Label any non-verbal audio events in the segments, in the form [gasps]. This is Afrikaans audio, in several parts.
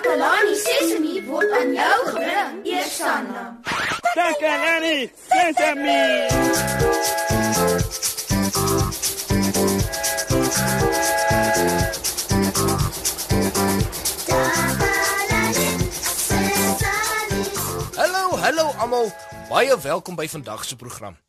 Takalani Sesemi word aan jou gebring, Eersanna. Takalani Sesemi. Hallo, hallo almal. Baie welkom by vandag se program.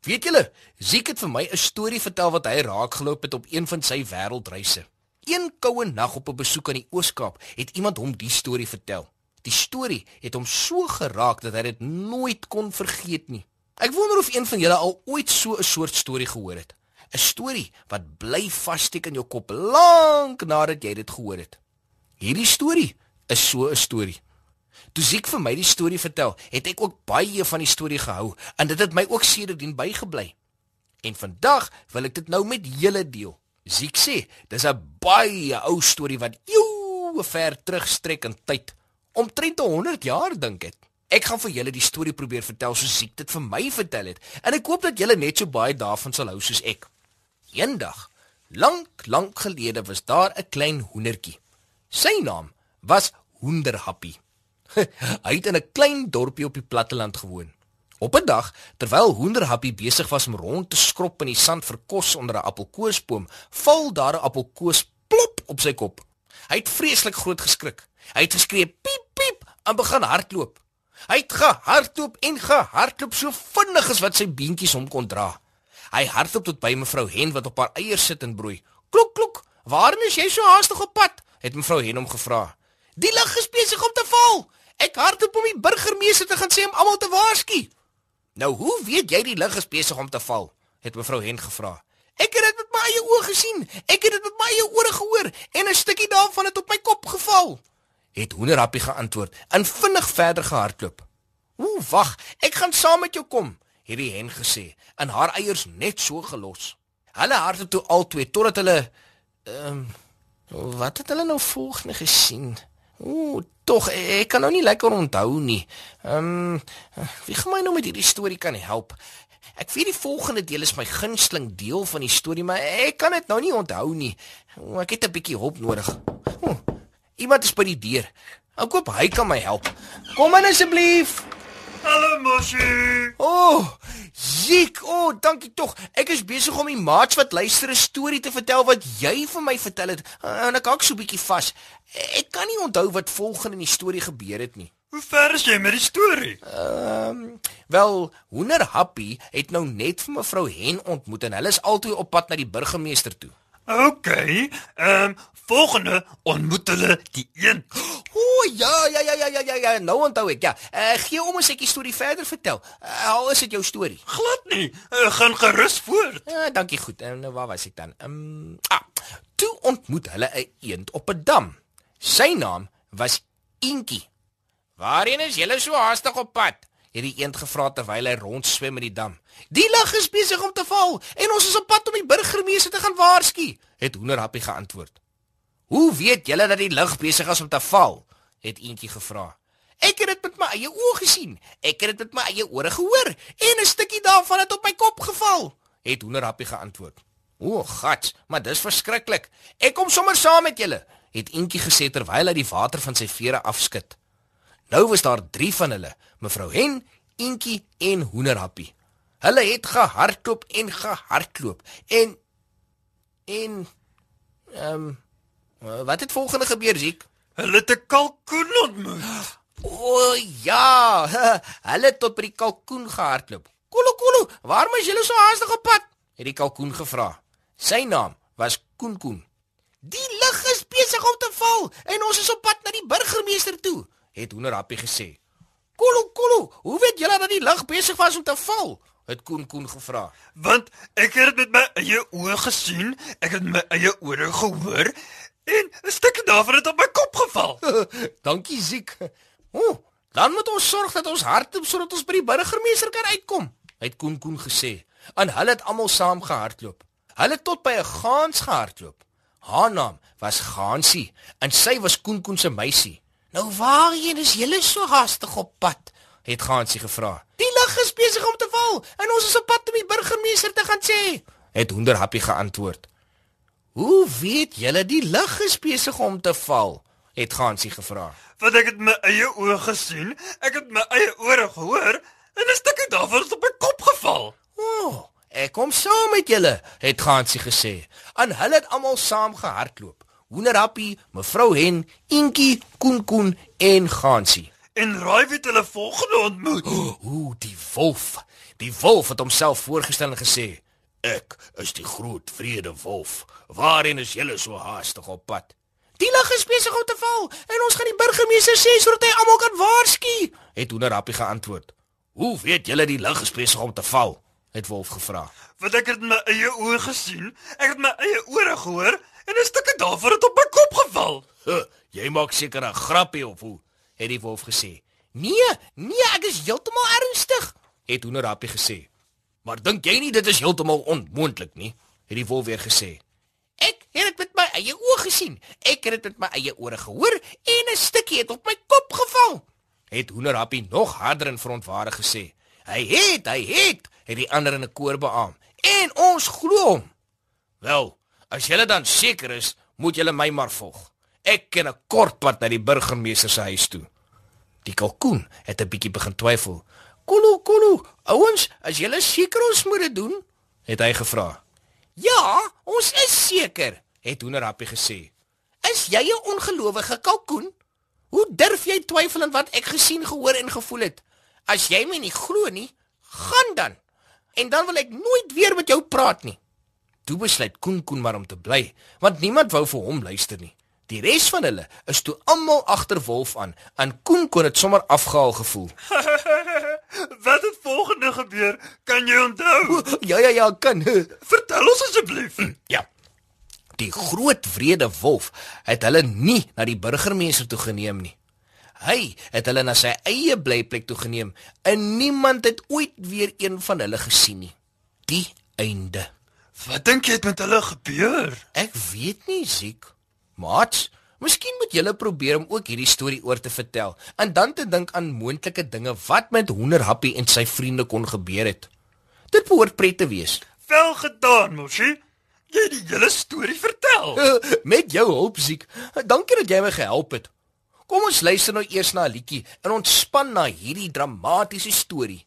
Weet julle, Ziek het vir my 'n storie vertel wat hy raakgeloop het op een van sy wêreldreise. Een koue nag op 'n besoek aan die Oos-Kaap het iemand hom die storie vertel. Die storie het hom so geraak dat hy dit nooit kon vergeet nie. Ek wonder of een van julle al ooit so 'n soort storie gehoor het. 'n Storie wat bly vassteek in jou kop lank nadat jy dit gehoor het. Hierdie storie is so 'n storie. Toe Ziek vir my die storie vertel, het ek ook baie van die storie gehou en dit het my ook sedertdien bygebly. En vandag wil ek dit nou met julle deel. Ziek sê, dis 'n baie ou storie wat eeue ver terugstrek in tyd, omtrent 100 jaar dink ek. Ek gaan vir julle die storie probeer vertel soos Ziek dit vir my vertel het en ek hoop dat julle net so baie daarvan sal hou soos ek. Eendag, lank, lank gelede was daar 'n klein hoendertjie. Sy naam was Hoenderhappie. [laughs] Hy het in 'n klein dorpie op die platteland gewoon. Op 'n dag, terwyl Hoenderhappie besig was om rond te skrop in die sand vir kos onder 'n appelkoesboom, val daar 'n appelkoes plop op sy kop. Hy het vreeslik groot geskrik. Hy het geskree piep piep en begin hardloop. Hy het gehardloop en gehardloop so vinnig as wat sy beentjies hom kon dra. Hy hardloop tot by mevrou Hen wat op haar eiers sit en broei. Klok klok, waarheen is jy so haastig op pad? het mevrou Hen hom gevra. Die lig is besig om te val. Ek hardloop om die burgemeester te gaan sê om almal te waarsku. Nou, hoe weet jy die lig is besig om te val? het mevrou Hen gevra. Ek het dit met my eie oë gesien. Ek het dit met my eie ore gehoor en 'n stukkie daarvan het op my kop geval. Het Hoenderhappie geantwoord en vinnig verder gehardloop. "Ooh, wag, ek gaan saam met jou kom," het die hen gesê en haar eiers net so gelos. Hulle hardloop toe albei totdat hulle ehm um, wat het hulle nou volgende gesien? Ooh, tog ek kan nou nie lekker onthou nie. Ehm um, wie gaan my nou met hierdie storie kan help? Ek weet die volgende deel is my gunsteling deel van die storie, maar ek kan dit nou nie onthou nie. Ooh, ek het 'n bietjie hulp nodig. Ooh, iemand is by die deur. Ek hoop hy kan my help. Kom in asseblief. Hallo Moshi. O, oh, Ziek, o, oh, dankie tog. Ek is besig om die maats wat luister 'n storie te vertel wat jy vir my vertel het. En ek hak so 'n bietjie vas. Ek kan nie onthou wat volgende in die storie gebeur het nie. Hoe ver is jy met die storie? Ehm, um, wel, Hoenderhappie het nou net vir mevrou Hen ontmoet en hulle is albei op pad na die burgemeester toe. OK. Ehm, um, volgende ontmoet hulle die een. O, oh, ja, ja, ja, ja, ja, ja, ja, nou onthou ek. Ja. Uh, gee om as ek die storie verder vertel. Uh, al is dit jou storie. Glad nie. Uh, gaan gerus voort. Ja, dankie goed. En nou waar was ek dan? Ehm, um, ah, toe ontmoet hulle 'n eend op 'n dam. Sy naam was Inkie. "Waarheen is julle so haastig op pad?" Het die eend gevra terwyl hy rondswem in die dam. "Die lig is besig om te val en ons is op pad om die burgemeester te gaan waarsku," het Hoenderhappie geantwoord. "Hoe weet julle dat die lig besig is om te val?" het eentjie gevra. "Ek het dit met my eie oë gesien. Ek het dit met my eie ore gehoor en 'n stukkie daarvan het op my kop geval," het Hoenderhappie geantwoord. "O, gats, maar dis verskriklik. Ek kom sommer saam met julle," het eentjie gesê terwyl hy die water van sy vere afskud. Nou was daar 3 van hulle, mevrou Hen, Eentjie en Hoenderhappie. Hulle het gehardloop en gehardloop en en ehm um, wat het volgende gebeur, Ziek? Hulle het 'n kalkoen ontmoet. O ja, [laughs] hulle het tot by die kalkoen gehardloop. Kolo kolo, waarom is julle so haastig op pad? het die kalkoen gevra. Sy naam was Koenkoen. Die lig is besig om te val en ons is op pad na die burgemeester toe het Hoenderhappie gesê. "Kolo, kolo, hoe weet julle dat die lig besig was om te val?" het Koen Koen gevra. "Want ek het dit met my eie oë gesien, ek het my eie ore gehoor en 'n stukkie daarvan het op my kop geval." [laughs] "Dankie, Ziek. O, dan moet ons sorg dat ons hardloop sodat ons by die burgemeester kan uitkom," het Koen Koen gesê. En hulle het almal saam gehardloop. Hulle tot by 'n gaans gehardloop. Haar naam was Gansie en sy was Koen Koen se meisie. Nou waarheen is julle so haastig op pad? het Gansie gevra. Die lig is besig om te val en ons is op pad om die burgemeester te gaan sê, het Hoenderhappie geantwoord. Hoe weet julle die lig is besig om te val? het Gansie gevra. Want ek het my eie oë gesien, ek het my eie ore gehoor en 'n stukkie daarvan het op my kop geval. O, oh, ek kom saam met julle, het Gansie gesê. En hulle het almal saam gehardloop. Hoenderhappie, mevrou Hen, Inkie, Koen Koen en Gansie. En raai wie hulle volgende ontmoet? [gasps] Ooh, die wolf. Die wolf het homself voorgestel en gesê: "Ek is die groot vrede wolf. Waarheen is julle so haastig op pad?" Die lig is besig om te val en ons gaan die burgemeester sê sodat hy almal kan waarsku, het Hoenderhappie geantwoord. "Hoe weet julle die lig is besig om te val?" het wolf gevra. Want ek het my eie oë gesien, ek het my eie ore gehoor en 'n stukkie daarvan het op my kop geval. Huh, jy maak seker 'n grappie of hoe? het die wolf gesê. Nee, nee, ek is heeltemal ernstig, het Hoenderhappie gesê. Maar dink jy nie dit is heeltemal onmoontlik nie? het die wolf weer gesê. Ek het dit met my eie oë gesien. Ek het dit met my eie ore gehoor en 'n stukkie het op my kop geval. Het Hoenderhappie nog harder en verontwaardig gesê. Hy het, hy het, het die ander in 'n koor beamoen. En ons glo hom. Wel, as julle dan seker is, moet julle my maar volg. Ek ken 'n kort pad na die burgemeester se huis toe. Die kalkoen het 'n bietjie begin twyfel. "Kolo, kolo, ouens, as julle seker ons moet dit doen?" het hy gevra. "Ja, ons is seker," het Hoenderhappie gesê. "Is jy 'n ongelowige kalkoen? Hoe durf jy twyfel aan wat ek gesien, gehoor en gevoel het? As jy my nie glo nie, gaan dan. En dan wil ek nooit weer met jou praat nie." Toe besluit Koen Koen maar om te bly, want niemand wou vir hom luister nie. Die res van hulle is toe almal agter Wolf aan, en Koen kon dit sommer afgehaal gevoel. [laughs] Wat het volgende gebeur? Kan jy onthou? Ja ja ja, kan. [laughs] Vertel ons asseblief. [clears throat] Ja. Die groot wrede wolf het hulle nie na die burgemeester toe geneem nie. Hy het hulle na sy eie blyplek toe geneem en niemand het ooit weer een van hulle gesien nie. Die einde. Wat dink jy het met hulle gebeur? Ek weet nie, Ziek. Mats, miskien moet julle probeer om ook hierdie storie oor te vertel en dan te dink aan moontlike dinge wat met Hoenderhappie en sy vriende kon gebeur het. Dit behoort pret te wees. Wel gedaan, Moshi. Jy het die hele storie vertel. Met jou hulp, Ziek. Dankie dat jy my gehelp het. Kom ons luister nou eers na 'n liedjie en ontspan na hierdie dramatiese storie.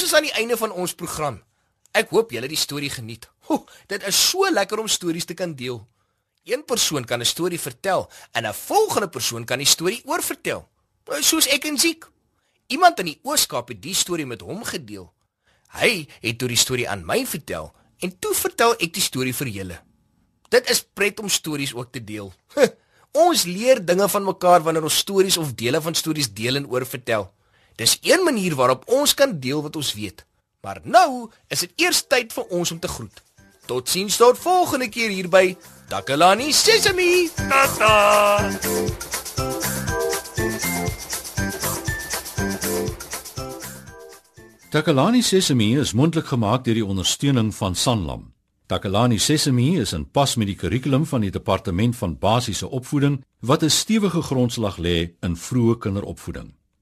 Ons is aan die einde van ons program. Ek hoop julle het die storie geniet. Ho, dit is so lekker om stories te kan deel. Een persoon kan 'n storie vertel en 'n volgende persoon kan die storie oorvertel. Soos ek en Ziek. Iemand in die Ooskaap het die storie met hom gedeel. Hy het toe die storie aan my vertel en toe vertel ek die storie vir julle. Dit is pret om stories ook te deel. ons leer dinge van mekaar wanneer ons stories of dele van stories deel en oorvertel. Dis een manier waarop ons kan deel wat ons weet. Maar nou is dit eers tyd vir ons om te groet. Totsiens tot volgende keer hier by Takalani Sesemi. Tata. Takalani Sesemi is mondelik gemaak deur die ondersteuning van Sanlam. Takalani Sesemi is in pas met die kurrikulum van die Departement van Basiese Opvoeding wat 'n stewige grondslag lê in vroeë kinderopvoeding.